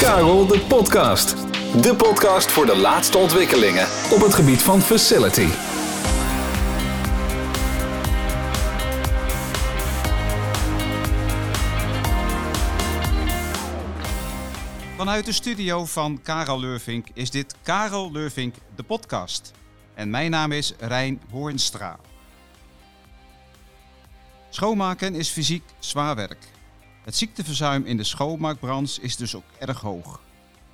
Karel de Podcast. De podcast voor de laatste ontwikkelingen op het gebied van facility. Vanuit de studio van Karel Leurvink is dit Karel Leurvink, de podcast. En mijn naam is Rijn Hoornstra. Schoonmaken is fysiek zwaar werk. Het ziekteverzuim in de schoonmaakbranche is dus ook erg hoog.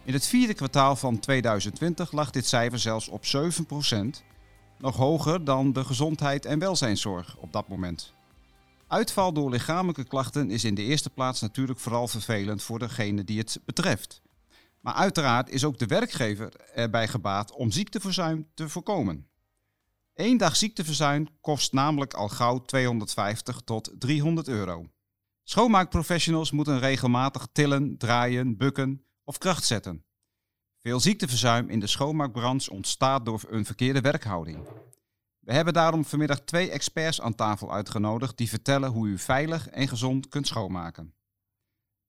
In het vierde kwartaal van 2020 lag dit cijfer zelfs op 7%, nog hoger dan de gezondheid en welzijnszorg op dat moment. Uitval door lichamelijke klachten is in de eerste plaats natuurlijk vooral vervelend voor degene die het betreft. Maar uiteraard is ook de werkgever erbij gebaat om ziekteverzuim te voorkomen. Eén dag ziekteverzuim kost namelijk al gauw 250 tot 300 euro. Schoonmaakprofessionals moeten regelmatig tillen, draaien, bukken of kracht zetten. Veel ziekteverzuim in de schoonmaakbranche ontstaat door een verkeerde werkhouding. We hebben daarom vanmiddag twee experts aan tafel uitgenodigd die vertellen hoe u veilig en gezond kunt schoonmaken.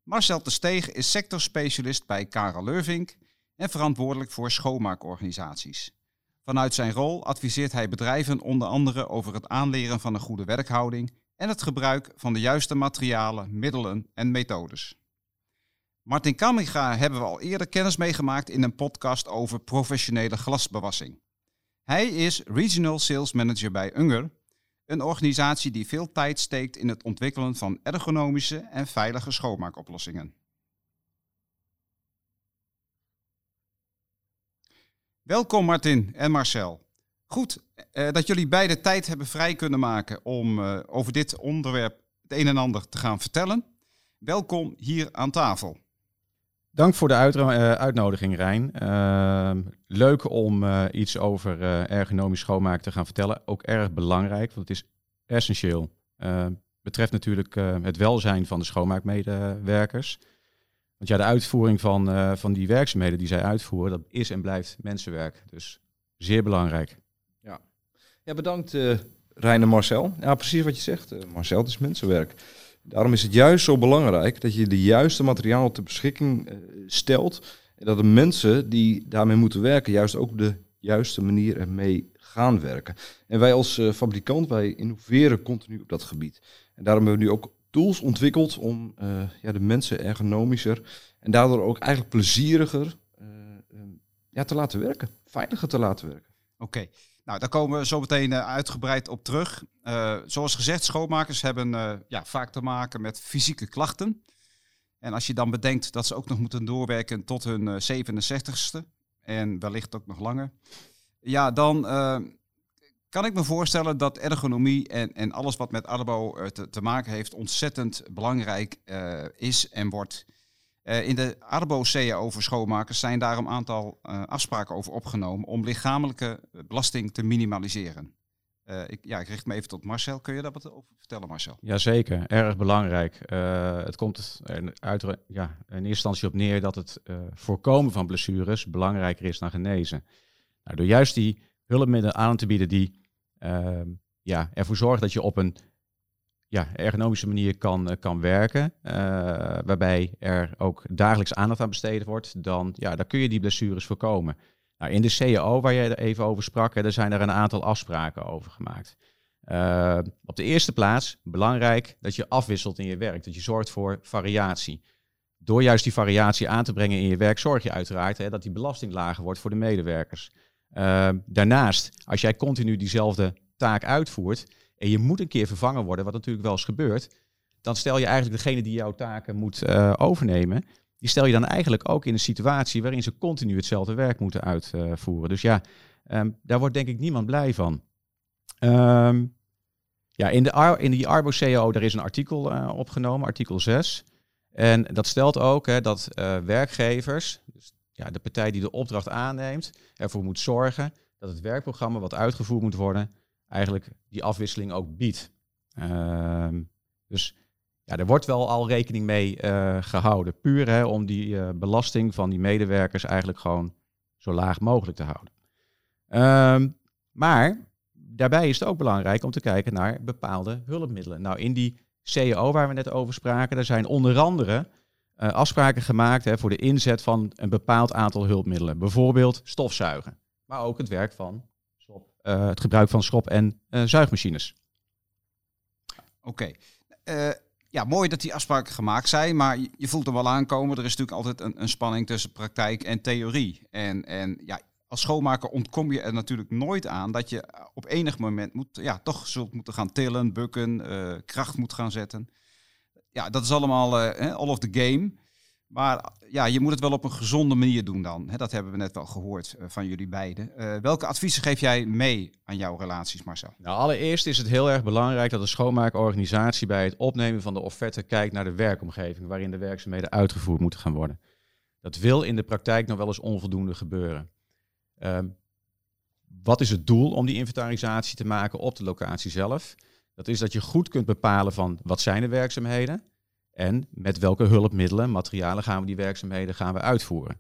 Marcel de Steeg is sectorspecialist bij Karel Leurvink en verantwoordelijk voor schoonmaakorganisaties. Vanuit zijn rol adviseert hij bedrijven onder andere over het aanleren van een goede werkhouding en het gebruik van de juiste materialen, middelen en methodes. Martin Kamiga hebben we al eerder kennis meegemaakt in een podcast over professionele glasbewassing. Hij is Regional Sales Manager bij Unger, een organisatie die veel tijd steekt in het ontwikkelen van ergonomische en veilige schoonmaakoplossingen. Welkom Martin en Marcel. Goed eh, dat jullie beide tijd hebben vrij kunnen maken om eh, over dit onderwerp het een en ander te gaan vertellen. Welkom hier aan tafel. Dank voor de uh, uitnodiging, Rijn. Ehm, leuk om eh, iets over ergonomisch schoonmaken te gaan vertellen. Ook erg belangrijk, want het is essentieel. Ehm, betreft natuurlijk het welzijn van de schoonmaakmedewerkers. Want ja, de uitvoering van, van die werkzaamheden die zij uitvoeren, dat is en blijft mensenwerk. Dus zeer belangrijk. Ja, bedankt Rijn en Marcel. Ja, precies wat je zegt. Marcel, het is mensenwerk. Daarom is het juist zo belangrijk dat je de juiste materialen ter beschikking uh, stelt. En dat de mensen die daarmee moeten werken, juist ook de juiste manier ermee gaan werken. En wij als uh, fabrikant, wij innoveren continu op dat gebied. En daarom hebben we nu ook tools ontwikkeld om uh, ja, de mensen ergonomischer en daardoor ook eigenlijk plezieriger ja, te laten werken. Veiliger te laten werken. Oké. Nou, daar komen we zo meteen uh, uitgebreid op terug. Uh, zoals gezegd, schoonmakers hebben uh, ja, vaak te maken met fysieke klachten. En als je dan bedenkt dat ze ook nog moeten doorwerken tot hun 67ste en wellicht ook nog langer, ja, dan kan ik me voorstellen dat ergonomie en, en alles wat met arbo te, te, maken heeft ontzettend belangrijk is en wordt. Uh, in de Arbo-CAO voor schoonmakers zijn daar een aantal uh, afspraken over opgenomen om lichamelijke belasting te minimaliseren. Uh, ik, ja, ik richt me even tot Marcel. Kun je daar wat over vertellen, Marcel? Jazeker, erg belangrijk. het komt uit, ja, in eerste instantie op neer dat het voorkomen van blessures belangrijker is dan genezen. Nou, door juist die hulpmiddelen aan te bieden die ehm, ja, ervoor zorgen dat je op een ja, ergonomische manier kan, eh, kan werken, uh, waarbij er ook dagelijks aandacht aan besteed wordt, dan, ja, dan kun je die blessures voorkomen. Nou, in de CAO, waar jij er even over sprak, zijn er een aantal afspraken over gemaakt. Uh, op de eerste plaats, belangrijk dat je afwisselt in je werk, dat je zorgt voor variatie. Door juist die variatie aan te brengen in je werk, zorg je uiteraard hè, dat die belasting lager wordt voor de medewerkers. Daarnaast, als jij continu diezelfde taak uitvoert, en je moet een keer vervangen worden, wat natuurlijk wel eens gebeurt, dan stel je eigenlijk degene die jouw taken moet uh, overnemen, die stel je dan eigenlijk ook in een situatie waarin ze continu hetzelfde werk moeten uitvoeren. Dus ja, um, daar wordt denk ik niemand blij van. Um, ja, in, de, in die Arbo-CAO, daar is een artikel uh, opgenomen, artikel 6. En dat stelt ook hè, dat uh, werkgevers, dus ja, de partij die de opdracht aanneemt, ervoor moet zorgen dat het werkprogramma wat uitgevoerd moet worden, eigenlijk die afwisseling ook biedt. Uh, dus ja, er wordt wel al rekening mee uh, gehouden. Puur hè, om die uh, belasting van die medewerkers eigenlijk gewoon zo laag mogelijk te houden. Uh, maar daarbij is het ook belangrijk om te kijken naar bepaalde hulpmiddelen. Nou, in die CAO waar we net over spraken, daar zijn onder andere eh, afspraken gemaakt hè, voor de inzet van een bepaald aantal hulpmiddelen. Bijvoorbeeld stofzuigen, maar ook het werk van eh, het gebruik van schop- en eh, zuigmachines. Oké. Eh, ja, mooi dat die afspraken gemaakt zijn, maar je, voelt er wel aankomen. Er is natuurlijk altijd een, een spanning tussen praktijk en theorie. En, en ja, als schoonmaker ontkom je er natuurlijk nooit aan dat je op enig moment moet, ja, toch zult moeten gaan tillen, bukken, kracht moet gaan zetten. Ja, dat is allemaal all of the game. Maar ja, je moet het wel op een gezonde manier doen dan. Dat hebben we net wel gehoord eh, van jullie beiden. Eh, welke adviezen geef jij mee aan jouw relaties, Marcel? Nou, allereerst is het heel erg belangrijk dat de schoonmaakorganisatie bij het opnemen van de offerte kijkt naar de werkomgeving waarin de werkzaamheden uitgevoerd moeten gaan worden. Dat wil in de praktijk nog wel eens onvoldoende gebeuren. Ehm, wat is het doel om die inventarisatie te maken op de locatie zelf? Dat is dat je goed kunt bepalen van wat zijn de werkzaamheden en met welke hulpmiddelen, materialen gaan we die werkzaamheden gaan we uitvoeren.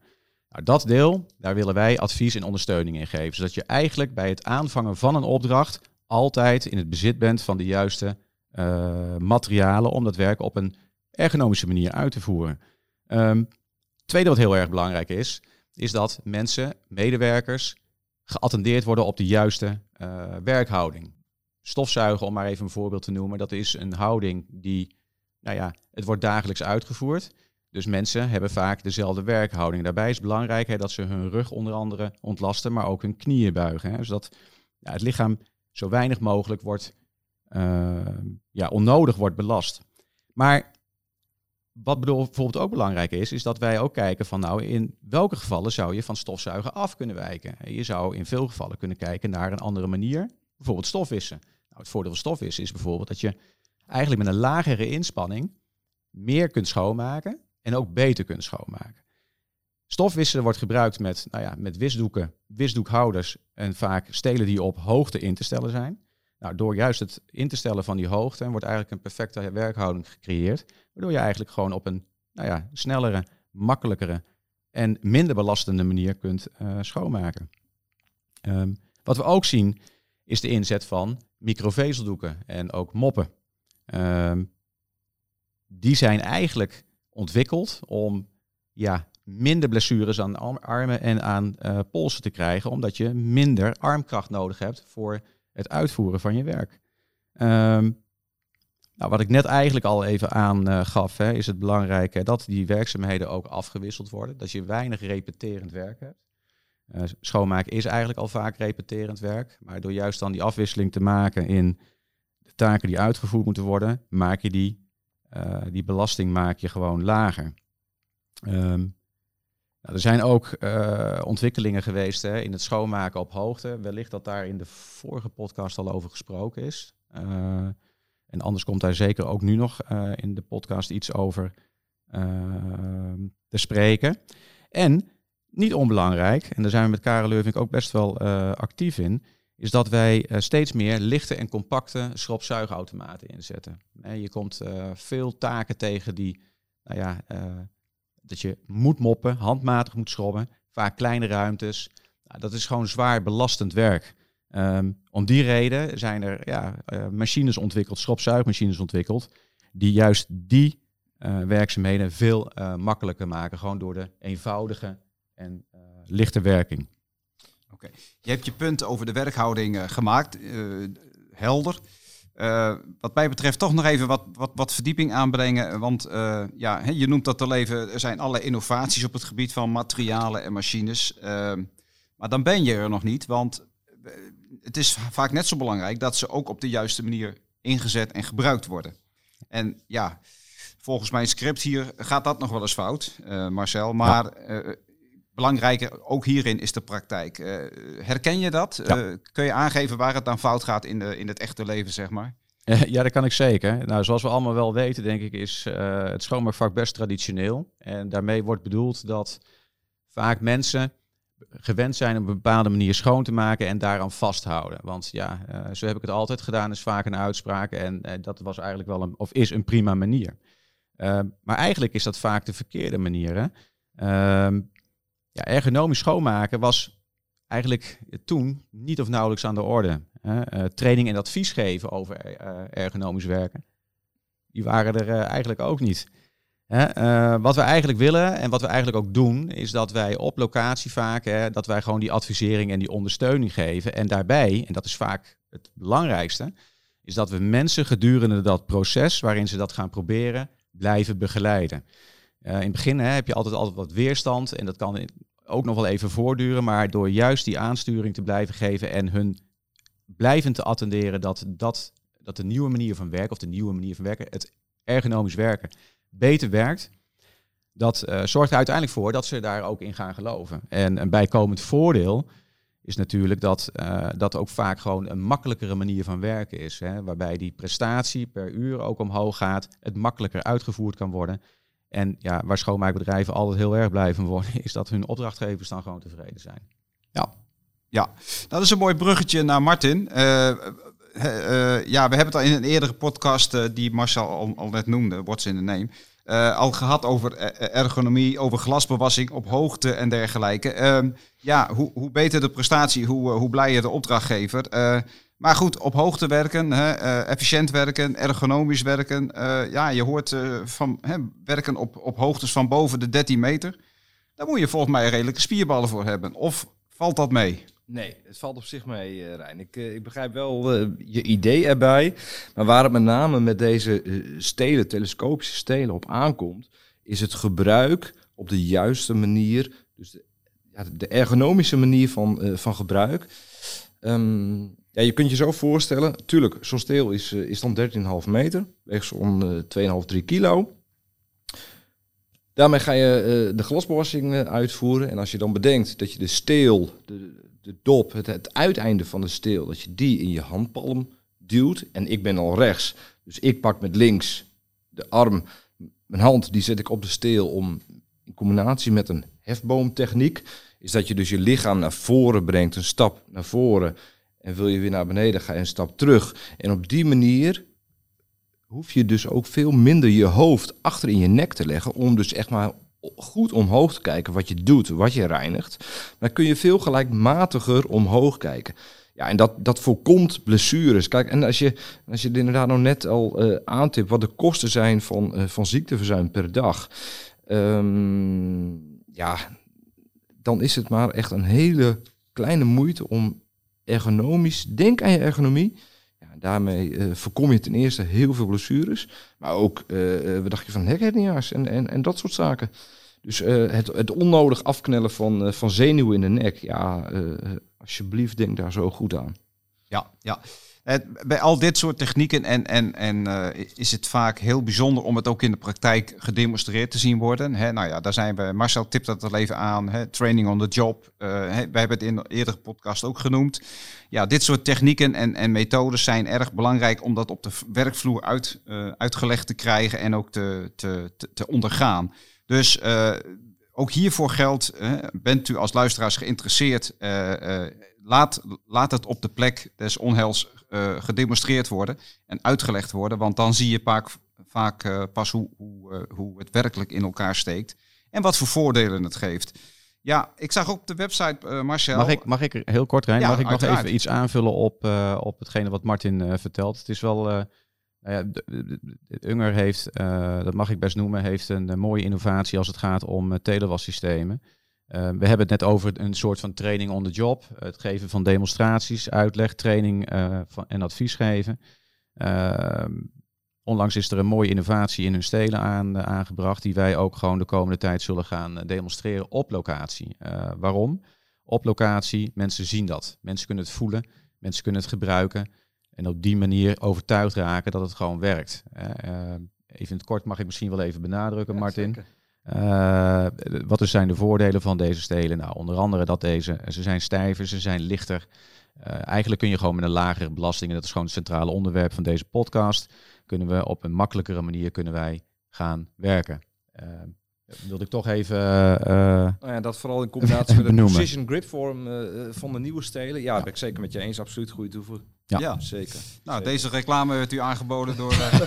Nou, dat deel, daar willen wij advies en ondersteuning in geven. Zodat je eigenlijk bij het aanvangen van een opdracht altijd in het bezit bent van de juiste eh, materialen om dat werk op een ergonomische manier uit te voeren. Ehm, tweede wat heel erg belangrijk is, is dat mensen, medewerkers, geattendeerd worden op de juiste eh, werkhouding. Stofzuigen, om maar even een voorbeeld te noemen, dat is een houding die, nou ja, het wordt dagelijks uitgevoerd. Dus mensen hebben vaak dezelfde werkhouding. Daarbij is belangrijk hè, dat ze hun rug onder andere ontlasten, maar ook hun knieën buigen. Hè, zodat ja, het lichaam zo weinig mogelijk wordt, uh, ja, onnodig wordt belast. Maar wat bijvoorbeeld ook belangrijk is, is dat wij ook kijken van nou in welke gevallen zou je van stofzuigen af kunnen wijken. Je zou in veel gevallen kunnen kijken naar een andere manier, bijvoorbeeld stofwissen. Nou, het voordeel van stofwissen is bijvoorbeeld dat je eigenlijk met een lagere inspanning meer kunt schoonmaken en ook beter kunt schoonmaken. Stofwissen wordt gebruikt met, nou ja, met wisdoeken, wisdoekhouders en vaak stelen die op hoogte in te stellen zijn. Nou, door juist het in te stellen van die hoogte wordt eigenlijk een perfecte werkhouding gecreëerd. Waardoor je eigenlijk gewoon op een nou ja, snellere, makkelijkere en minder belastende manier kunt uh, schoonmaken. Um, wat we ook zien is de inzet van microvezeldoeken en ook moppen. Um, die zijn eigenlijk ontwikkeld om ja, minder blessures aan armen en aan uh, polsen te krijgen, omdat je minder armkracht nodig hebt voor het uitvoeren van je werk. Um, nou, wat ik net eigenlijk al even aangaf, uh, is het belangrijk dat die werkzaamheden ook afgewisseld worden. Dat je weinig repeterend werk hebt. Uh, schoonmaken is eigenlijk al vaak repeterend werk. Maar door juist dan die afwisseling te maken in taken die uitgevoerd moeten worden, maak je die, uh, die belasting maak je gewoon lager. Um, nou, er zijn ook uh, ontwikkelingen geweest hè, in het schoonmaken op hoogte. Wellicht dat daar in de vorige podcast al over gesproken is. Uh, en anders komt daar zeker ook nu nog in de podcast iets over te spreken. En niet onbelangrijk, en daar zijn we met Karel Leuvink ook best wel actief in, is dat wij steeds meer lichte en compacte schropzuigautomaten inzetten. je komt veel taken tegen die nou ja, dat je moet moppen, handmatig moet schrobben, vaak kleine ruimtes. Nou, dat is gewoon zwaar belastend werk. Um, om die reden zijn er ja, machines ontwikkeld, schropzuigmachines ontwikkeld, die juist die werkzaamheden veel makkelijker maken, gewoon door de eenvoudige en lichte werking. Oké, okay. je hebt je punt over de werkhouding gemaakt, helder. Uh, wat mij betreft toch nog even wat, wat, wat verdieping aanbrengen. Want uh, ja, je noemt dat al even, er zijn alle innovaties op het gebied van materialen en machines. Uh, maar dan ben je er nog niet, want het is vaak net zo belangrijk dat ze ook op de juiste manier ingezet en gebruikt worden. En ja, volgens mijn script hier gaat dat nog wel eens fout, Marcel. Maar ja. Belangrijker ook hierin is de praktijk. herken je dat? Ja. kun je aangeven waar het dan fout gaat in, de, in het echte leven, zeg maar? Ja, dat kan ik zeker. Nou, zoals we allemaal wel weten, denk ik, is uh, het schoonmaakvak best traditioneel. En daarmee wordt bedoeld dat vaak mensen gewend zijn op een bepaalde manier schoon te maken en daaraan vasthouden. Want ja, zo heb ik het altijd gedaan, is vaak een uitspraak. En dat was eigenlijk wel een, of is een prima manier. maar eigenlijk is dat vaak de verkeerde manier. Hè? Ehm, ja, ergonomisch schoonmaken was eigenlijk toen niet of nauwelijks aan de orde. Uh, training en advies geven over uh, ergonomisch werken. Die waren er uh, eigenlijk ook niet. Eh, wat we eigenlijk willen en wat we eigenlijk ook doen, is dat wij op locatie vaak, dat wij gewoon die advisering en die ondersteuning geven. En daarbij, en dat is vaak het belangrijkste, is dat we mensen gedurende dat proces waarin ze dat gaan proberen, blijven begeleiden. Eh, in het begin hè, heb je altijd, altijd wat weerstand en dat kan ook nog wel even voortduren, maar door juist die aansturing te blijven geven en hun blijvend te attenderen dat, dat, dat de nieuwe manier van werken, of de nieuwe manier van werken, het ergonomisch werken, beter werkt, dat uh, zorgt er uiteindelijk voor dat ze daar ook in gaan geloven. En een bijkomend voordeel is natuurlijk dat uh, dat ook vaak gewoon een makkelijkere manier van werken is. Hè, waarbij die prestatie per uur ook omhoog gaat, het makkelijker uitgevoerd kan worden. En ja, waar schoonmaakbedrijven altijd heel erg blij van worden, is dat hun opdrachtgevers dan gewoon tevreden zijn. Ja, ja. dat is een mooi bruggetje naar Martin. Uh, uh, ja, we hebben het al in een eerdere podcast die Marcel al, al, net noemde, What's in the Name, al gehad over ergonomie, over glasbewassing op hoogte en dergelijke. Ehm, ja, hoe, hoe beter de prestatie, hoe, hoe blijer de opdrachtgever. Maar goed, op hoogte werken, hè, uh, efficiënt werken, ergonomisch werken. Uh, ja, je hoort uh, van hè, werken op, op hoogtes van boven de 13 meter. Daar moet je volgens mij redelijke spierballen voor hebben. Of valt dat mee? Nee, het valt op zich mee, Rijn. Ik, ik begrijp wel je idee erbij. Maar waar het met name met deze stelen, telescopische stelen, op aankomt, is het gebruik op de juiste manier. Dus de, ja, de ergonomische manier van, van gebruik. Um, ja, je kunt je zo voorstellen, tuurlijk, zo'n steel is, uh, is dan 13,5 meter, weegt zo'n uh, 2,5, 3 kilo. Daarmee ga je uh, de glasbewassing uitvoeren. En als je dan bedenkt dat je de steel, de, de dop, het, het uiteinde van de steel, dat je die in je handpalm duwt. En ik ben al rechts, dus ik pak met links de arm, mijn hand, die zet ik op de steel om in combinatie met een hefboomtechniek, is dat je dus je lichaam naar voren brengt, een stap naar voren. En wil je weer naar beneden, ga je een stap terug. En op die manier hoef je dus ook veel minder je hoofd achter in je nek te leggen. Om dus echt maar goed omhoog te kijken wat je doet, wat je reinigt. Dan kun je veel gelijkmatiger omhoog kijken. Ja, en dat, dat voorkomt blessures. Kijk, en als je, als je inderdaad nog net al uh, aantipt wat de kosten zijn van, uh, van ziekteverzuim per dag. Um, ja, dan is het maar echt een hele kleine moeite om ergonomisch, denk aan je ergonomie. Ja, daarmee uh, voorkom je ten eerste heel veel blessures, maar ook, uh, wat dacht je van hekhernia's en, en, en dat soort zaken. Dus het, het onnodig afknellen van, van zenuwen in de nek, ja, alsjeblieft denk daar zo goed aan. Ja, ja bij al dit soort technieken en, en, en uh, is het vaak heel bijzonder om het ook in de praktijk gedemonstreerd te zien worden. Hè, nou ja, daar zijn we, Marcel tipt dat al even aan, training on the job. Hè, wij hebben het in een eerdere podcast ook genoemd. Ja, dit soort technieken en, en methodes zijn erg belangrijk om dat op de werkvloer uit, uh, uitgelegd te krijgen en ook te, te, te ondergaan. Dus ook hiervoor geldt, bent u als luisteraars geïnteresseerd, laat, laat het op de plek des onheils uh, gedemonstreerd worden en uitgelegd worden. Want dan zie je vaak, vaak uh, pas hoe, hoe, uh, hoe het werkelijk in elkaar steekt. En wat voor voordelen het geeft. Ja, ik zag op de website, Marcel. Mag ik, mag ik heel kort, Rijn, ja, mag ik uiteraard. nog even iets aanvullen op, op hetgene wat Martin vertelt? Het is wel... Nou ja, Unger heeft, dat mag ik best noemen, heeft een, mooie innovatie als het gaat om telewassystemen. Uh, we hebben het net over een soort van training on the job. Het geven van demonstraties, uitleg, training uh, van, en advies geven. Uh, onlangs is er een mooie innovatie in hun stelen aan, aangebracht, die wij ook gewoon de komende tijd zullen gaan demonstreren op locatie. waarom? Op locatie, mensen zien dat. Mensen kunnen het voelen, mensen kunnen het gebruiken. En op die manier overtuigd raken dat het gewoon werkt. even in het kort mag ik misschien wel even benadrukken, ja, Martin. Zeker. Uh, wat dus zijn de voordelen van deze stelen? Nou, onder andere dat deze, ze zijn stijver, ze zijn lichter. Uh, eigenlijk kun je gewoon met een lagere belasting, en dat is gewoon het centrale onderwerp van deze podcast, kunnen we op een makkelijkere manier kunnen wij gaan werken. Uh, wilde ik toch even. Nou ja, dat vooral in combinatie met de precision grip vorm van de nieuwe stelen. Ja, ja, ben ik zeker met je eens. Absoluut goede toevoeging. Ja. ja, zeker. Nou, zeker. deze reclame werd u aangeboden door uh,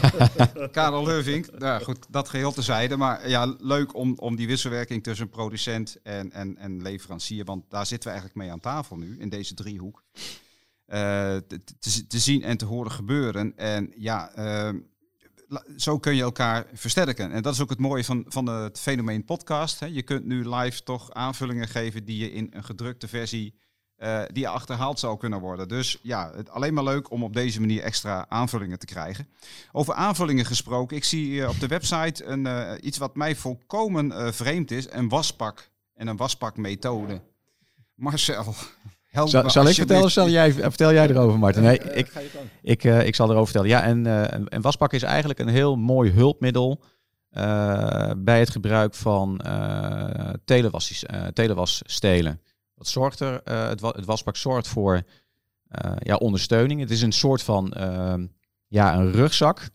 Karel Leuvink. Nou, goed, dat geheel tezijde. Maar ja, leuk om, om die wisselwerking tussen producent en, en, en leverancier. Want daar zitten we eigenlijk mee aan tafel nu, in deze driehoek. Uh, te, zien en te horen gebeuren. En ja, uh, la- zo kun je elkaar versterken. En dat is ook het mooie van, van het fenomeen podcast. Hè. Je kunt nu live toch aanvullingen geven die je in een gedrukte versie eh, die achterhaald zou kunnen worden. Dus ja, het, alleen maar leuk om op deze manier extra aanvullingen te krijgen. Over aanvullingen gesproken, ik zie eh, op de website een, eh, iets wat mij volkomen eh, vreemd is: een waspak en een waspakmethode. Marcel, help Zal, me zal ik vertellen of alsjeblieft. zal jij, vertel jij erover, Martin? Nee, ik. Ik, eh, ik zal erover vertellen. Ja, en eh, een, wasbak is eigenlijk een heel mooi hulpmiddel eh, bij het gebruik van eh telewassies, eh, telewasstelen. Wat zorgt er? eh, het, wa- het wasbak zorgt voor eh, ja, ondersteuning. Het is een soort van ehm, ja, een rugzak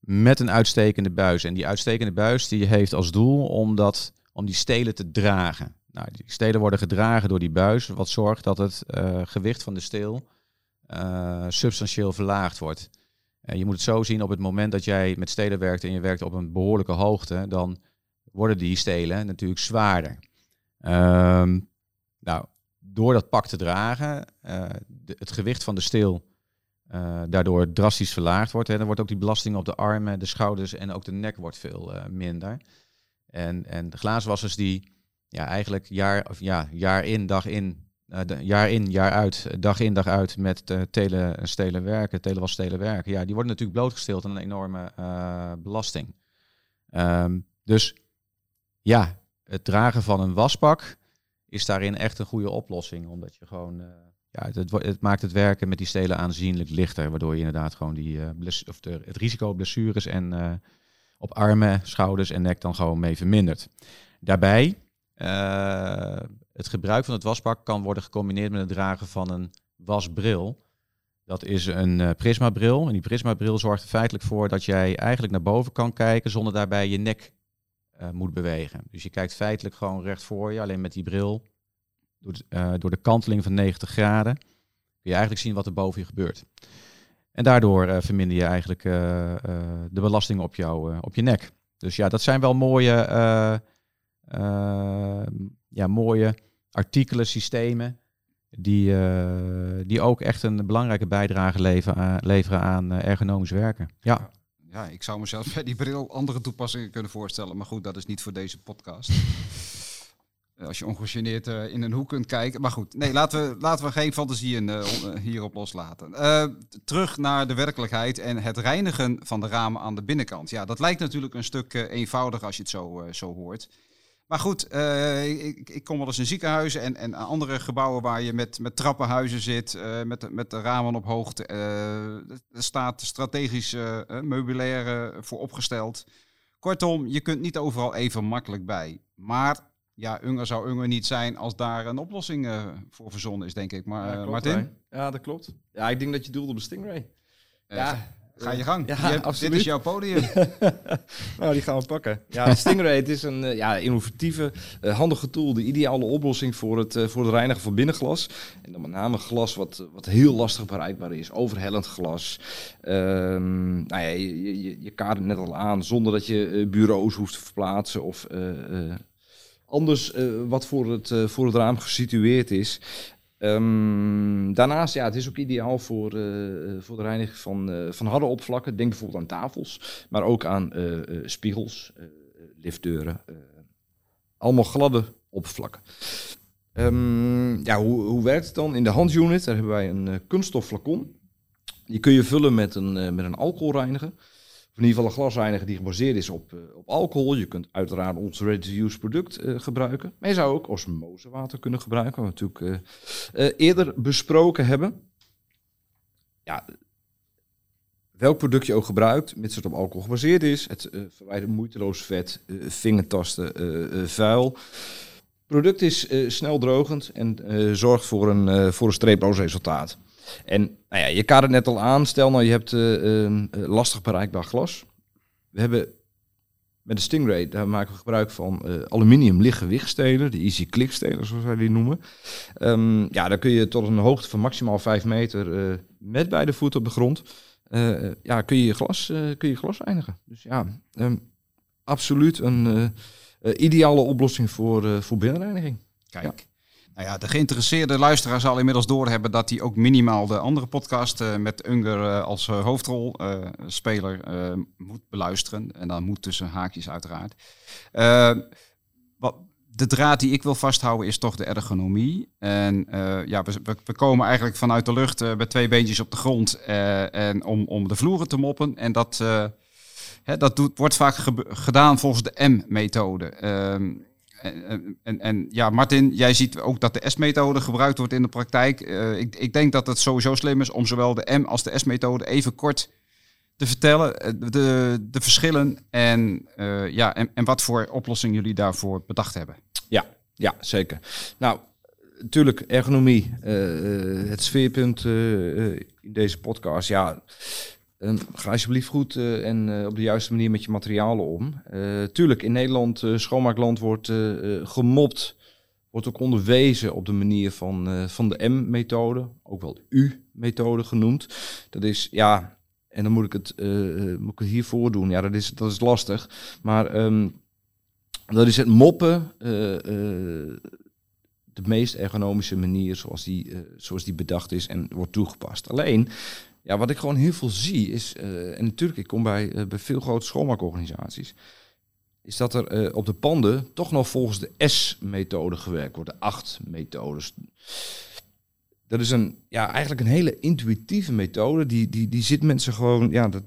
met een uitstekende buis. En die uitstekende buis die heeft als doel om, dat, om die stelen te dragen. Nou, die stelen worden gedragen door die buis, wat zorgt dat het eh, gewicht van de steel substantieel verlaagd wordt. En je moet het zo zien, op het moment dat jij met stelen werkt en je werkt op een behoorlijke hoogte, dan worden die stelen natuurlijk zwaarder. Ehm, nou, door dat pak te dragen, eh, de- het gewicht van de steel eh, daardoor drastisch verlaagd wordt. En dan wordt ook die belasting op de armen, de schouders en ook de nek wordt veel eh, minder. En, en de glazenwassers die ja, eigenlijk jaar, of ja, jaar in, dag in, jaar in, jaar uit, dag in, dag uit met uh, tele, stelen werken, telewasstelen werken. Ja, die worden natuurlijk blootgesteld aan een enorme belasting. Ehm, dus ja, het dragen van een waspak is daarin echt een goede oplossing. Omdat je gewoon, eh, ja, het, het, maakt het werken met die stelen aanzienlijk lichter. Waardoor je inderdaad gewoon die, bles- of de, het risico op blessures en eh, op armen, schouders en nek dan gewoon mee vermindert. Daarbij, het gebruik van het waspak kan worden gecombineerd met het dragen van een wasbril. Dat is een prismabril. En die prismabril zorgt er feitelijk voor dat jij eigenlijk naar boven kan kijken zonder daarbij je nek eh, moet bewegen. Dus je kijkt feitelijk gewoon recht voor je, alleen met die bril, door de, eh, door de kanteling van 90 graden, kun je eigenlijk zien wat er boven je gebeurt. En daardoor eh, verminder je eigenlijk de belasting op, jou, op je nek. Dus ja, dat zijn wel mooie, ja, mooie artikelen, systemen, die, die ook echt een belangrijke bijdrage leveren aan, leveren aan ergonomisch werken. Ja. Ja, ik zou mezelf bij die bril andere toepassingen kunnen voorstellen. Maar goed, dat is niet voor deze podcast. Eh, Als je ongegeneerd eh, in een hoek kunt kijken. Maar goed, nee, laten we, laten we geen fantasieën eh, on- eh, hierop loslaten. Eh, terug naar de werkelijkheid en het reinigen van de ramen aan de binnenkant. Ja, dat lijkt natuurlijk een stuk eh, eenvoudiger als je het zo, eh, zo hoort. Maar goed, eh, ik, ik kom wel eens in ziekenhuizen en, en andere gebouwen waar je met, met trappenhuizen zit, eh, met, de- met de ramen op hoogte. eh, er staat strategisch meubilair voor opgesteld. Kortom, je kunt niet overal even makkelijk bij. Maar ja, Unger zou Unger niet zijn als daar een oplossing voor verzonnen is, denk ik. Maar Ja, klopt, Martin. Ja, dat klopt. Ja, ik denk dat je doelde op de Stingray. ja, ga je gang. Ja, Je hebt- dit is jouw podium. nou, die gaan we pakken. Ja, Stingray het is een eh, ja, innovatieve, eh, handige tool. De ideale oplossing voor het, eh, voor het reinigen van binnenglas. En dan met name glas wat, wat heel lastig bereikbaar is. Overhellend glas. Ehm, nou ja, je, je, je- kaart het net al aan. Zonder dat je bureaus hoeft te verplaatsen. Of anders wat voor het, voor het raam gesitueerd is. Ehm, daarnaast, ja, het is ook ideaal voor, eh, voor de reiniging van, eh, van harde oppervlakken. Denk bijvoorbeeld aan tafels, maar ook aan eh, eh, spiegels, eh, liftdeuren. eh, allemaal gladde oppervlakken. Ehm, ja, hoe, hoe werkt het dan? In de handunit daar hebben wij een eh, kunststof flacon. Die kun je vullen met een, eh, met een alcoholreiniger. In ieder geval een glasreiniger die gebaseerd is op, eh, op alcohol. Je kunt uiteraard ons ready-to-use product eh, gebruiken. Maar je zou ook osmosewater kunnen gebruiken. Wat we natuurlijk eh, eerder besproken hebben. Ja, welk product je ook gebruikt, mits het op alcohol gebaseerd is. Het verwijdert moeiteloos vet, vingertasten, vuil. Het product is snel drogend en zorgt voor een, voor een streeploos resultaat. En nou ja, je kaart het net al aan. Stel nou je hebt eh, eh, lastig bereikbaar glas. We hebben met de Stingray, daar maken we gebruik van eh, aluminium lichtgewichtstelen, de Easy Click stelen zoals wij die noemen. Ehm, ja, dan kun je tot een hoogte van maximaal 5 meter met beide voeten op de grond, ja, kun je je glas, kun je glas reinigen. Dus ja, ehm, absoluut een ideale oplossing voor, voor binnenreiniging. Kijk. Nou ja, de geïnteresseerde luisteraar zal inmiddels doorhebben dat hij ook minimaal de andere podcast eh, met Unger eh, als uh, hoofdrolspeler moet beluisteren. En dan moet tussen haakjes uiteraard. wat, de draad die ik wil vasthouden is toch de ergonomie. En ja, we, we, komen eigenlijk vanuit de lucht met twee beentjes op de grond en om, om de vloeren te moppen. En dat, hè, dat wordt vaak gedaan volgens de M-methode. En, en, ja, Martin, jij ziet ook dat de S-methode gebruikt wordt in de praktijk. Uh, ik, ik, denk dat het sowieso slim is om zowel de M als de S-methode even kort te vertellen. Eh, de, de verschillen en, uh, ja, en, en wat voor oplossing jullie daarvoor bedacht hebben. Ja, ja zeker. Nou, natuurlijk ergonomie, het sfeerpunt in deze podcast. Ja, Um, ga alsjeblieft goed uh, en uh, op de juiste manier met je materialen om. Uh, tuurlijk, in Nederland, schoonmaakland, wordt gemopt, wordt ook onderwezen op de manier van, van de M-methode, ook wel de U-methode genoemd. Dat is, ja, en dan moet ik het, moet ik het hiervoor doen. Ja, dat is, dat is lastig. Maar um, dat is het moppen de meest ergonomische manier zoals die, zoals die bedacht is en wordt toegepast. Alleen, ja, wat ik gewoon heel veel zie is, uh, en natuurlijk, ik kom bij, uh, bij veel grote schoonmaakorganisaties, is dat er uh, op de panden toch nog volgens de S-methode gewerkt wordt, de acht-methodes. Dat is een, ja, eigenlijk een hele intuïtieve methode, die, die, die zit mensen gewoon, ja, dat,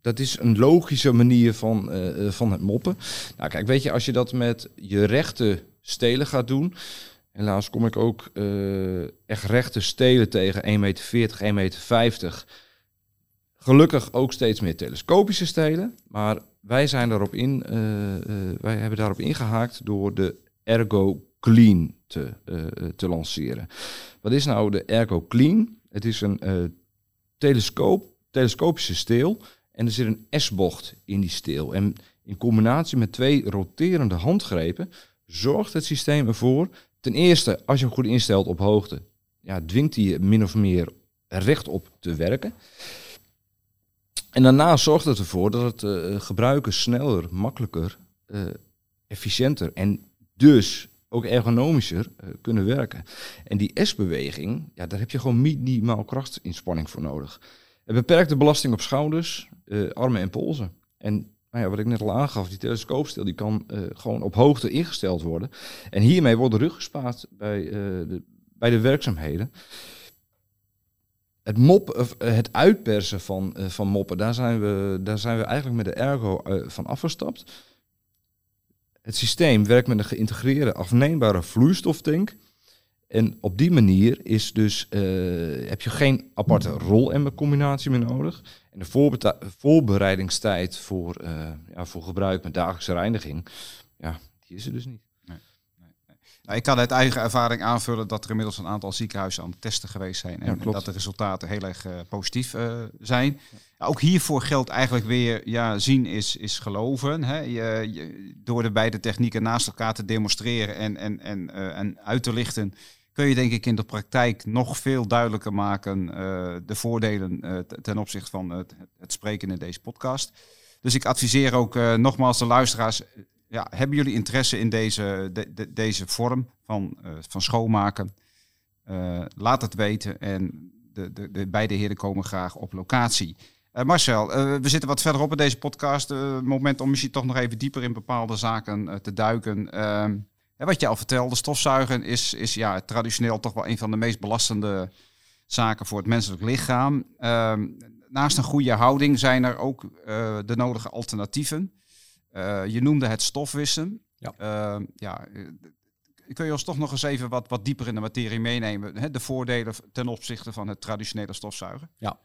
dat is een logische manier van, van het moppen. Nou kijk, weet je, als je dat met je rechte stelen gaat doen, Helaas kom ik ook uh, echt rechte stelen tegen 1,40 meter, 1,50 meter. Gelukkig ook steeds meer telescopische stelen. Maar wij, zijn daarop in, uh, uh, wij hebben daarop ingehaakt door de Ergo Clean te, te lanceren. Wat is nou de Ergo Clean? Het is een telescoop, telescopische steel. En er zit een S-bocht in die steel. En in combinatie met twee roterende handgrepen zorgt het systeem ervoor Ten eerste, als je hem goed instelt op hoogte, ja, dwingt hij je min of meer rechtop te werken. En daarna zorgt het ervoor dat het uh, gebruiken sneller, makkelijker, uh, efficiënter en dus ook ergonomischer uh, kunnen werken. En die S-beweging, ja, daar heb je gewoon minimaal krachtinspanning voor nodig. Een beperkte belasting op schouders, armen en polsen. En nou ja, wat ik net al aangaf, die telescoopstil die kan uh, gewoon op hoogte ingesteld worden. En hiermee wordt de rug gespaard bij, uh, de, bij de werkzaamheden. Het, mop, uh, het uitpersen van, van moppen, daar zijn, we, daar zijn we eigenlijk met de ergo van afgestapt. Het systeem werkt met een geïntegreerde afneembare vloeistoftank. En op die manier is dus, heb je geen aparte rol-emmer-combinatie meer nodig. En de voorbereidingstijd voor, uh, ja, voor gebruik met dagelijkse reiniging, ja, die is er dus niet. Nee, nee, nee. Nou, ik kan uit eigen ervaring aanvullen dat er inmiddels een aantal ziekenhuizen aan het testen geweest zijn. En, dat de resultaten heel erg uh, positief zijn. Ja. Ook hiervoor geldt eigenlijk weer, ja, zien is, is geloven. Hè? Je, je, door de beide technieken naast elkaar te demonstreren en, en, en, en uit te lichten kun je denk ik in de praktijk nog veel duidelijker maken uh, de voordelen uh, ten opzichte van het, het, spreken in deze podcast. Dus ik adviseer ook uh, nogmaals de luisteraars, ja, hebben jullie interesse in deze, de, de, deze vorm van, van schoonmaken? laat het weten en de, de, de beide heren komen graag op locatie. Marcel, we zitten wat verderop in deze podcast. moment om misschien toch nog even dieper in bepaalde zaken te duiken. Ehm, wat je al vertelde, stofzuigen is, is ja, traditioneel toch wel een van de meest belastende zaken voor het menselijk lichaam. Ehm, naast een goede houding zijn er ook uh, de nodige alternatieven. Uh, je noemde het stofwissen. Ja. Uh, ja, eh, kun je ons toch nog eens even wat, wat dieper in de materie meenemen? Hè? De voordelen ten opzichte van het traditionele stofzuigen. Ja,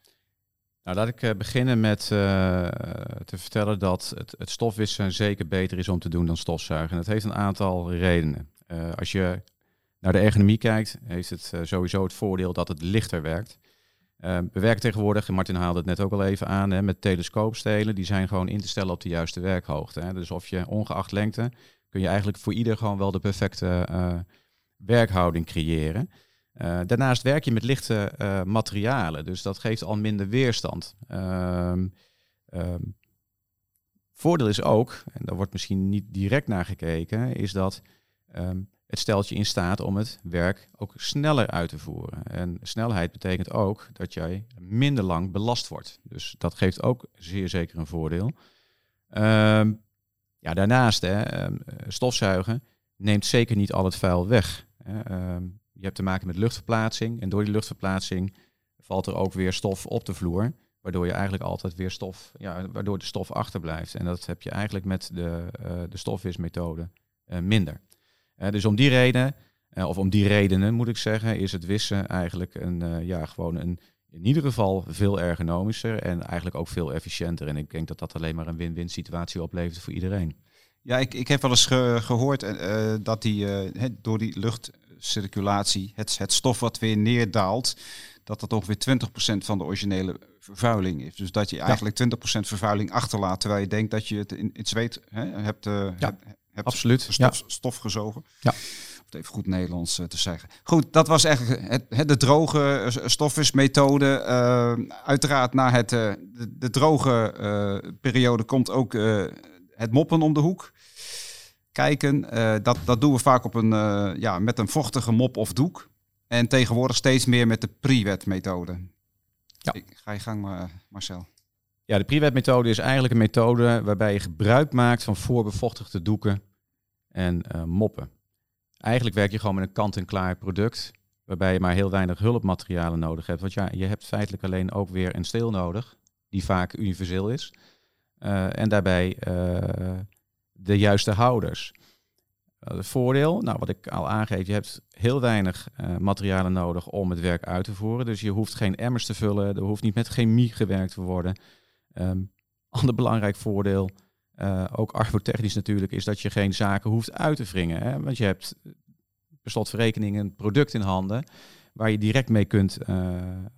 nou, laat ik uh, beginnen met uh, te vertellen dat het, het, stofwissen zeker beter is om te doen dan stofzuigen. Dat heeft een aantal redenen. Uh, als je naar de ergonomie kijkt, heeft het sowieso het voordeel dat het lichter werkt. we werken tegenwoordig, Martin haalde het net ook al even aan, hè, met telescoopstelen. Die zijn gewoon in te stellen op de juiste werkhoogte. Hè. Dus of je ongeacht lengte, kun je eigenlijk voor ieder gewoon wel de perfecte werkhouding creëren. Uh, daarnaast werk je met lichte uh, materialen, dus dat geeft al minder weerstand. Um, voordeel is ook, en daar wordt misschien niet direct naar gekeken, is dat um, het stelt je in staat om het werk ook sneller uit te voeren. En snelheid betekent ook dat jij minder lang belast wordt. Dus dat geeft ook zeer zeker een voordeel. Ehm, ja, daarnaast, hè, ehm, stofzuigen neemt zeker niet al het vuil weg. Hè. Je hebt te maken met luchtverplaatsing en door die luchtverplaatsing valt er ook weer stof op de vloer. Waardoor je eigenlijk altijd weer stof, ja, waardoor de stof achterblijft. En dat heb je eigenlijk met de, uh, de stofwismethode uh, minder. Uh, dus om die reden, of om die redenen moet ik zeggen, is het wissen eigenlijk een, ja, gewoon een, in ieder geval veel ergonomischer en eigenlijk ook veel efficiënter. En ik denk dat dat alleen maar een win-win situatie oplevert voor iedereen. Ja, ik, ik heb wel eens ge gehoord dat die, door die luchtcirculatie, het, het stof wat weer neerdaalt, dat dat ongeveer 20% van de originele vervuiling is. Dus dat je eigenlijk 20% vervuiling achterlaat, terwijl je denkt dat je het in het zweet hè, hebt, uh, ja, hebt absoluut. Stof, stof gezogen. Ja. Om het even goed Nederlands te zeggen. Goed, dat was eigenlijk het, het de droge stofwismethode. uiteraard na het, de, de, droge periode komt ook het moppen om de hoek. Kijken, uh, dat, dat doen we vaak op een, uh, ja, met een vochtige mop of doek. En tegenwoordig steeds meer met de pre-wet methode. Ja. Ik, ga je gang, maar, Marcel. Ja, de pre-wet methode is eigenlijk een methode waarbij je gebruik maakt van voorbevochtigde doeken en moppen. Eigenlijk werk je gewoon met een kant-en-klaar product, waarbij je maar heel weinig hulpmaterialen nodig hebt. Want ja, je hebt feitelijk alleen ook weer een steel nodig, die vaak universeel is. En daarbij de juiste houders. Uh, het voordeel, nou wat ik al aangeef, je hebt heel weinig materialen nodig om het werk uit te voeren. Dus je hoeft geen emmers te vullen, er hoeft niet met chemie gewerkt te worden. Um, ander belangrijk voordeel, ook arbotechnisch natuurlijk, is dat je geen zaken hoeft uit te wringen. Hè? Want je hebt per slotverrekening een product in handen waar je direct mee kunt,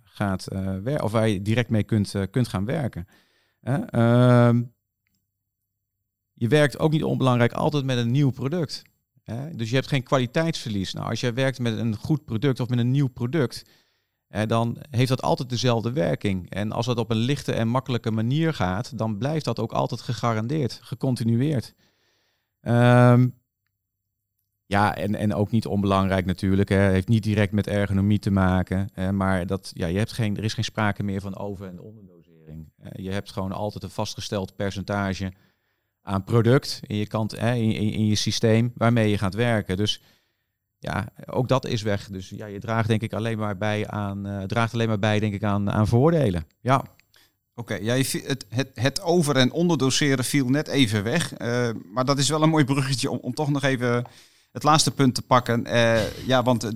gaat, werken, of waar je direct mee kunt, kunt gaan werken. Uh, je werkt ook niet onbelangrijk altijd met een nieuw product. Hè? Dus je hebt geen kwaliteitsverlies. Nou, als jij werkt met een goed product of met een nieuw product, hè, dan heeft dat altijd dezelfde werking. En als dat op een lichte en makkelijke manier gaat, dan blijft dat ook altijd gegarandeerd, gecontinueerd. Um, ja, en, en ook niet onbelangrijk natuurlijk. Hè. Heeft niet direct met ergonomie te maken. Hè, maar dat, ja, je hebt geen, er is geen sprake meer van over- en onderdosering. Je hebt gewoon altijd een vastgesteld percentage aan product in je, kant, hè, in, in, in je systeem waarmee je gaat werken. Dus ja, ook dat is weg. Dus ja, je draagt denk ik alleen maar bij aan, uh, draagt alleen maar bij denk ik aan, aan voordelen. Ja. Oké, okay, ja, het, het, het over- en onderdoseren viel net even weg. Uh, maar dat is wel een mooi bruggetje om, om toch nog even het laatste punt te pakken. Uh, ja, want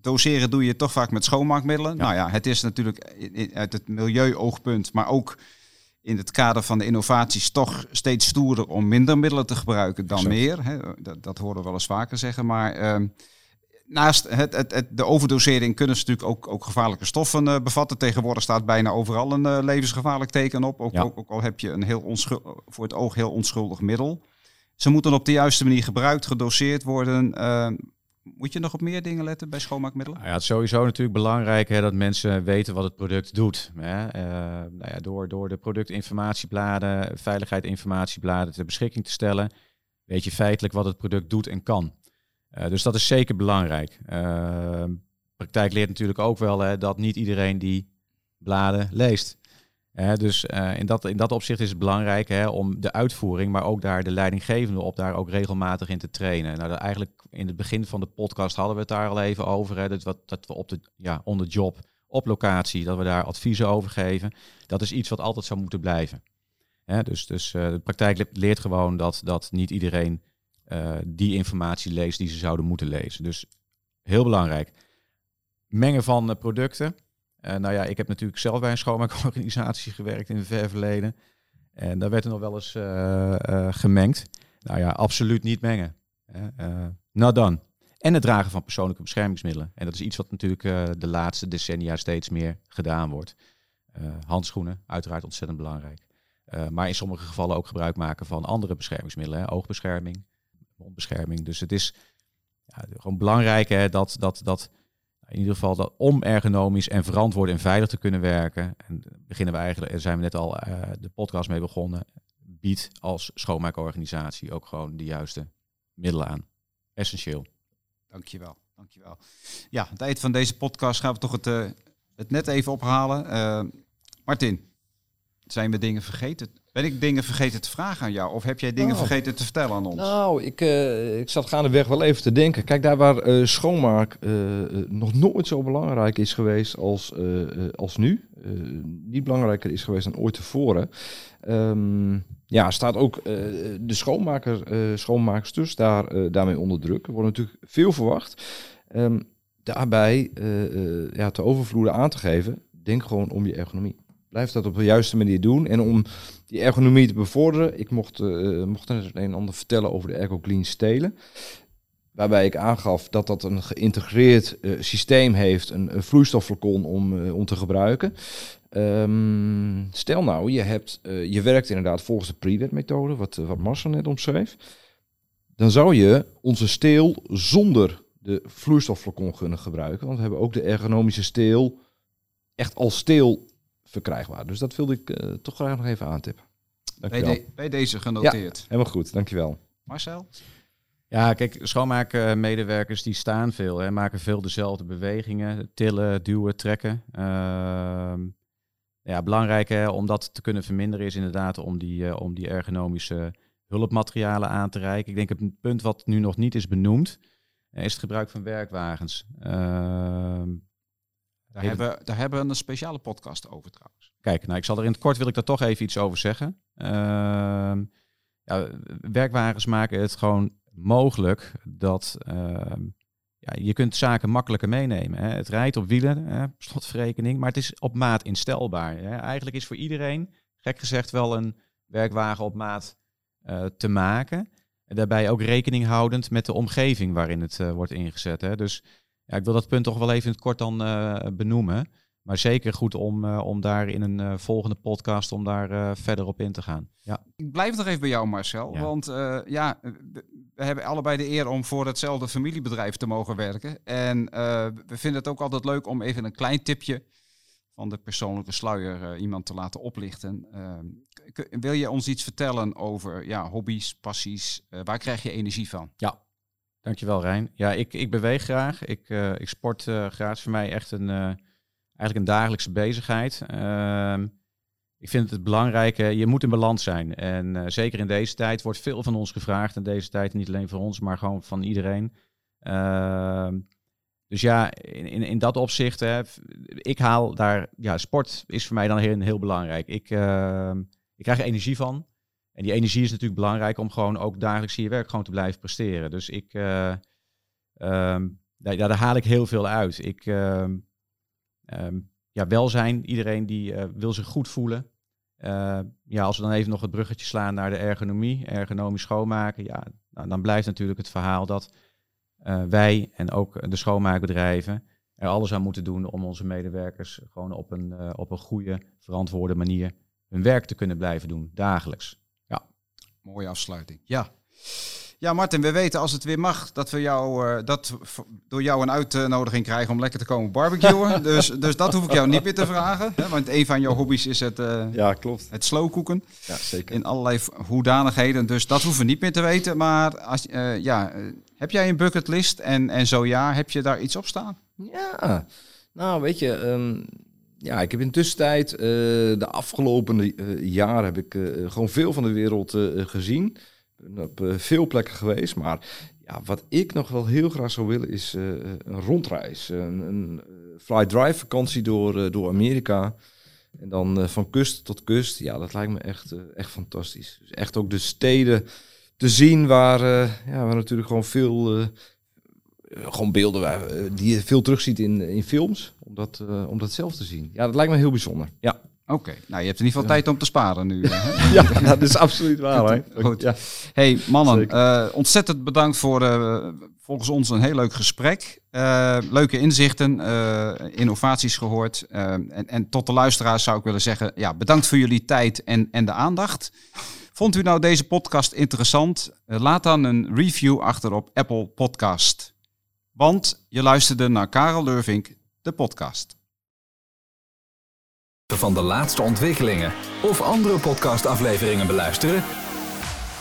doseren doe je toch vaak met schoonmaakmiddelen. Ja. Nou ja, het is natuurlijk uit het milieuoogpunt, maar ook in het kader van de innovaties toch steeds stoerder om minder middelen te gebruiken dan Zo. meer. Hè. Dat, dat horen we wel eens vaker zeggen. Maar uh, naast het, het, het, de overdosering kunnen ze natuurlijk ook, ook gevaarlijke stoffen uh, bevatten. Tegenwoordig staat bijna overal een uh, levensgevaarlijk teken op. Ook, ja. ook, ook, al heb je een heel onschuldig, voor het oog heel onschuldig middel. Ze moeten op de juiste manier gebruikt, gedoseerd worden. Moet je nog op meer dingen letten bij schoonmaakmiddelen? Nou ja, het is sowieso natuurlijk belangrijk hè, dat mensen weten wat het product doet. Hè. Uh, nou ja, door, door de productinformatiebladen, veiligheidinformatiebladen ter beschikking te stellen, weet je feitelijk wat het product doet en kan. Uh, dus dat is zeker belangrijk. Uh, praktijk leert natuurlijk ook wel hè, dat niet iedereen die bladen leest. Dus uh, in, dat, in dat opzicht is het belangrijk om de uitvoering, maar ook daar de leidinggevende op daar ook regelmatig in te trainen. Nou, dat eigenlijk in het begin van de podcast hadden we het daar al even over. Dat, wat, dat we op de, ja, on job, op locatie, dat we daar adviezen over geven. Dat is iets wat altijd zou moeten blijven. Dus dus uh, de praktijk leert gewoon dat, dat niet iedereen die informatie leest die ze zouden moeten lezen. Dus heel belangrijk. Mengen van producten. Uh, nou ja, ik heb natuurlijk zelf bij een schoonmaakorganisatie gewerkt in het ver verleden. En daar werd er nog wel eens uh, uh, gemengd. Nou ja, absoluut niet mengen. nou dan. En het dragen van persoonlijke beschermingsmiddelen. En dat is iets wat natuurlijk de laatste decennia steeds meer gedaan wordt. handschoenen, uiteraard ontzettend belangrijk. maar in sommige gevallen ook gebruik maken van andere beschermingsmiddelen. Hè? Oogbescherming, mondbescherming. Dus het is ja, gewoon belangrijk hè, dat, dat, dat in ieder geval dat om ergonomisch en verantwoord en veilig te kunnen werken. En beginnen we eigenlijk, daar zijn we net al uh, de podcast mee begonnen, biedt als schoonmaakorganisatie ook gewoon de juiste middelen aan. Essentieel. Dankjewel, dankjewel. Ja, aan het eind van deze podcast gaan we toch het, uh, het net even ophalen. Uh, Martin, zijn we dingen vergeten? Ben ik dingen vergeten te vragen aan jou? Of heb jij dingen Nou. vergeten te vertellen aan ons? Nou, ik, eh, ik zat gaandeweg wel even te denken. Kijk, daar waar eh, schoonmaak eh, nog nooit zo belangrijk is geweest als, als nu. niet belangrijker is geweest dan ooit tevoren. Ehm, ja, staat ook de schoonmaker, schoonmaaksters daar, daarmee onder druk. Er wordt natuurlijk veel verwacht. Ehm, daarbij ja, te overvloeden aan te geven, denk gewoon om je ergonomie. Blijf dat op de juiste manier doen. En om die ergonomie te bevorderen, ik mocht, eh mocht er een en ander vertellen over de ErgoClean stelen. Waarbij ik aangaf dat dat een geïntegreerd eh, systeem heeft, een, vloeistofflacon om, eh, om te gebruiken. Ehm, stel nou, je, hebt, je werkt inderdaad volgens de pre methode, wat, wat Marcel net omschreef. Dan zou je onze steel zonder de vloeistofflacon kunnen gebruiken. Want we hebben ook de ergonomische steel echt als steel verkrijgbaar. Dus dat wilde ik eh, toch graag nog even aantippen. bij, Dankjewel. de- bij deze genoteerd. Helemaal goed, dankjewel. Marcel? Ja, kijk, schoonmaakmedewerkers die staan veel, hè, maken veel dezelfde bewegingen, tillen, duwen, trekken. Ehm, ja, belangrijk hè, om dat te kunnen verminderen is inderdaad om die, eh, om die ergonomische hulpmaterialen aan te reiken. Ik denk het punt wat nu nog niet is benoemd, eh, is het gebruik van werkwagens. Ehm, Daar, hebben, daar hebben we een speciale podcast over trouwens. Kijk, nou, ik zal er in het kort wil ik daar toch even iets over zeggen. Ehm, ja, werkwagens maken het gewoon mogelijk dat ehm, ja, je kunt zaken makkelijker meenemen. Hè. Het rijdt op wielen, hè, slotverrekening, maar het is op maat instelbaar. Hè. Eigenlijk is voor iedereen, gek gezegd, wel een werkwagen op maat eh, te maken. En daarbij ook rekening houdend met de omgeving waarin het eh, wordt ingezet. Hè. Dus ja, ik wil dat punt toch wel even in het kort dan eh, benoemen. Maar zeker goed om, eh, om daar in een eh, volgende podcast om daar verder op in te gaan. Ja. Ik blijf nog even bij jou, Marcel. Ja. Want ja, we hebben allebei de eer om voor hetzelfde familiebedrijf te mogen werken. En we vinden het ook altijd leuk om even een klein tipje van de persoonlijke sluier iemand te laten oplichten. Wil je ons iets vertellen over ja, hobby's, passies? Waar krijg je energie van? Dankjewel Rijn. Ja, ik, ik beweeg graag. Ik, eh, ik sport eh, graag. Is voor mij echt een, eh, eigenlijk een dagelijkse bezigheid. Ehm, ik vind het belangrijk, je moet in balans zijn. En zeker in deze tijd wordt veel van ons gevraagd. In deze tijd niet alleen van ons, maar gewoon van iedereen. Ehm, dus ja, in, in, in dat opzicht, hè, ik haal daar, ja, sport is voor mij dan heel, heel belangrijk. Ik, ehm, ik krijg er energie van. En die energie is natuurlijk belangrijk om gewoon ook dagelijks je werk gewoon te blijven presteren. Dus ik, eh, ehm, daar, ja, daar haal ik heel veel uit. Ik, ehm, ehm, ja, welzijn, iedereen die eh, wil zich goed voelen. Eh, ja, als we dan even nog het bruggetje slaan naar de ergonomie, ergonomisch schoonmaken, ja, nou, dan blijft natuurlijk het verhaal dat eh, wij en ook de schoonmaakbedrijven er alles aan moeten doen om onze medewerkers gewoon op een, eh, op een goede, verantwoorde manier hun werk te kunnen blijven doen, dagelijks. Mooie afsluiting. Ja. Ja, Martin, we weten als het weer mag dat we jou, eh, dat door jou een uitnodiging krijgen om lekker te komen barbecuen. dus, dus dat hoef ik jou niet meer te vragen. Hè, want een van jouw hobby's is het, eh Ja, klopt. het slowkoeken. Ja, zeker. In allerlei hoedanigheden. Dus dat hoeven we niet meer te weten. Maar als, eh, ja, heb jij een bucketlist? En, en zo ja, heb je daar iets op staan? Ja, nou weet je, ehm, ja, ik heb in de tussentijd, eh, de afgelopen eh, jaren heb ik eh, gewoon veel van de wereld gezien. Op veel plekken geweest, maar ja, wat ik nog wel heel graag zou willen is een rondreis. Een, een fly-drive vakantie door, door Amerika. En dan van kust tot kust. Ja, dat lijkt me echt, echt fantastisch. Dus echt ook de steden te zien waar, ja, waar natuurlijk gewoon veel... eh, gewoon beelden waar, eh, die je veel terugziet in, in films, om dat, eh, om dat zelf te zien. Ja, dat lijkt me heel bijzonder. Ja, Oké, nou je hebt in ieder geval tijd om te sparen nu. hè? ja dat is absoluut waar. Hè? Goed. Ja. Hey mannen, ontzettend bedankt voor volgens ons een heel leuk gesprek. Leuke inzichten, innovaties gehoord. Eh, en, en tot de luisteraars zou ik willen zeggen, ja, bedankt voor jullie tijd en, en de aandacht. Vond u nou deze podcast interessant? Laat dan een review achter op Apple Podcast. Want je luisterde naar Karel Lurvink, de podcast. van de laatste ontwikkelingen of andere podcastafleveringen beluisteren?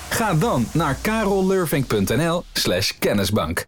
Ga dan naar karollurving.nl slash kennisbank.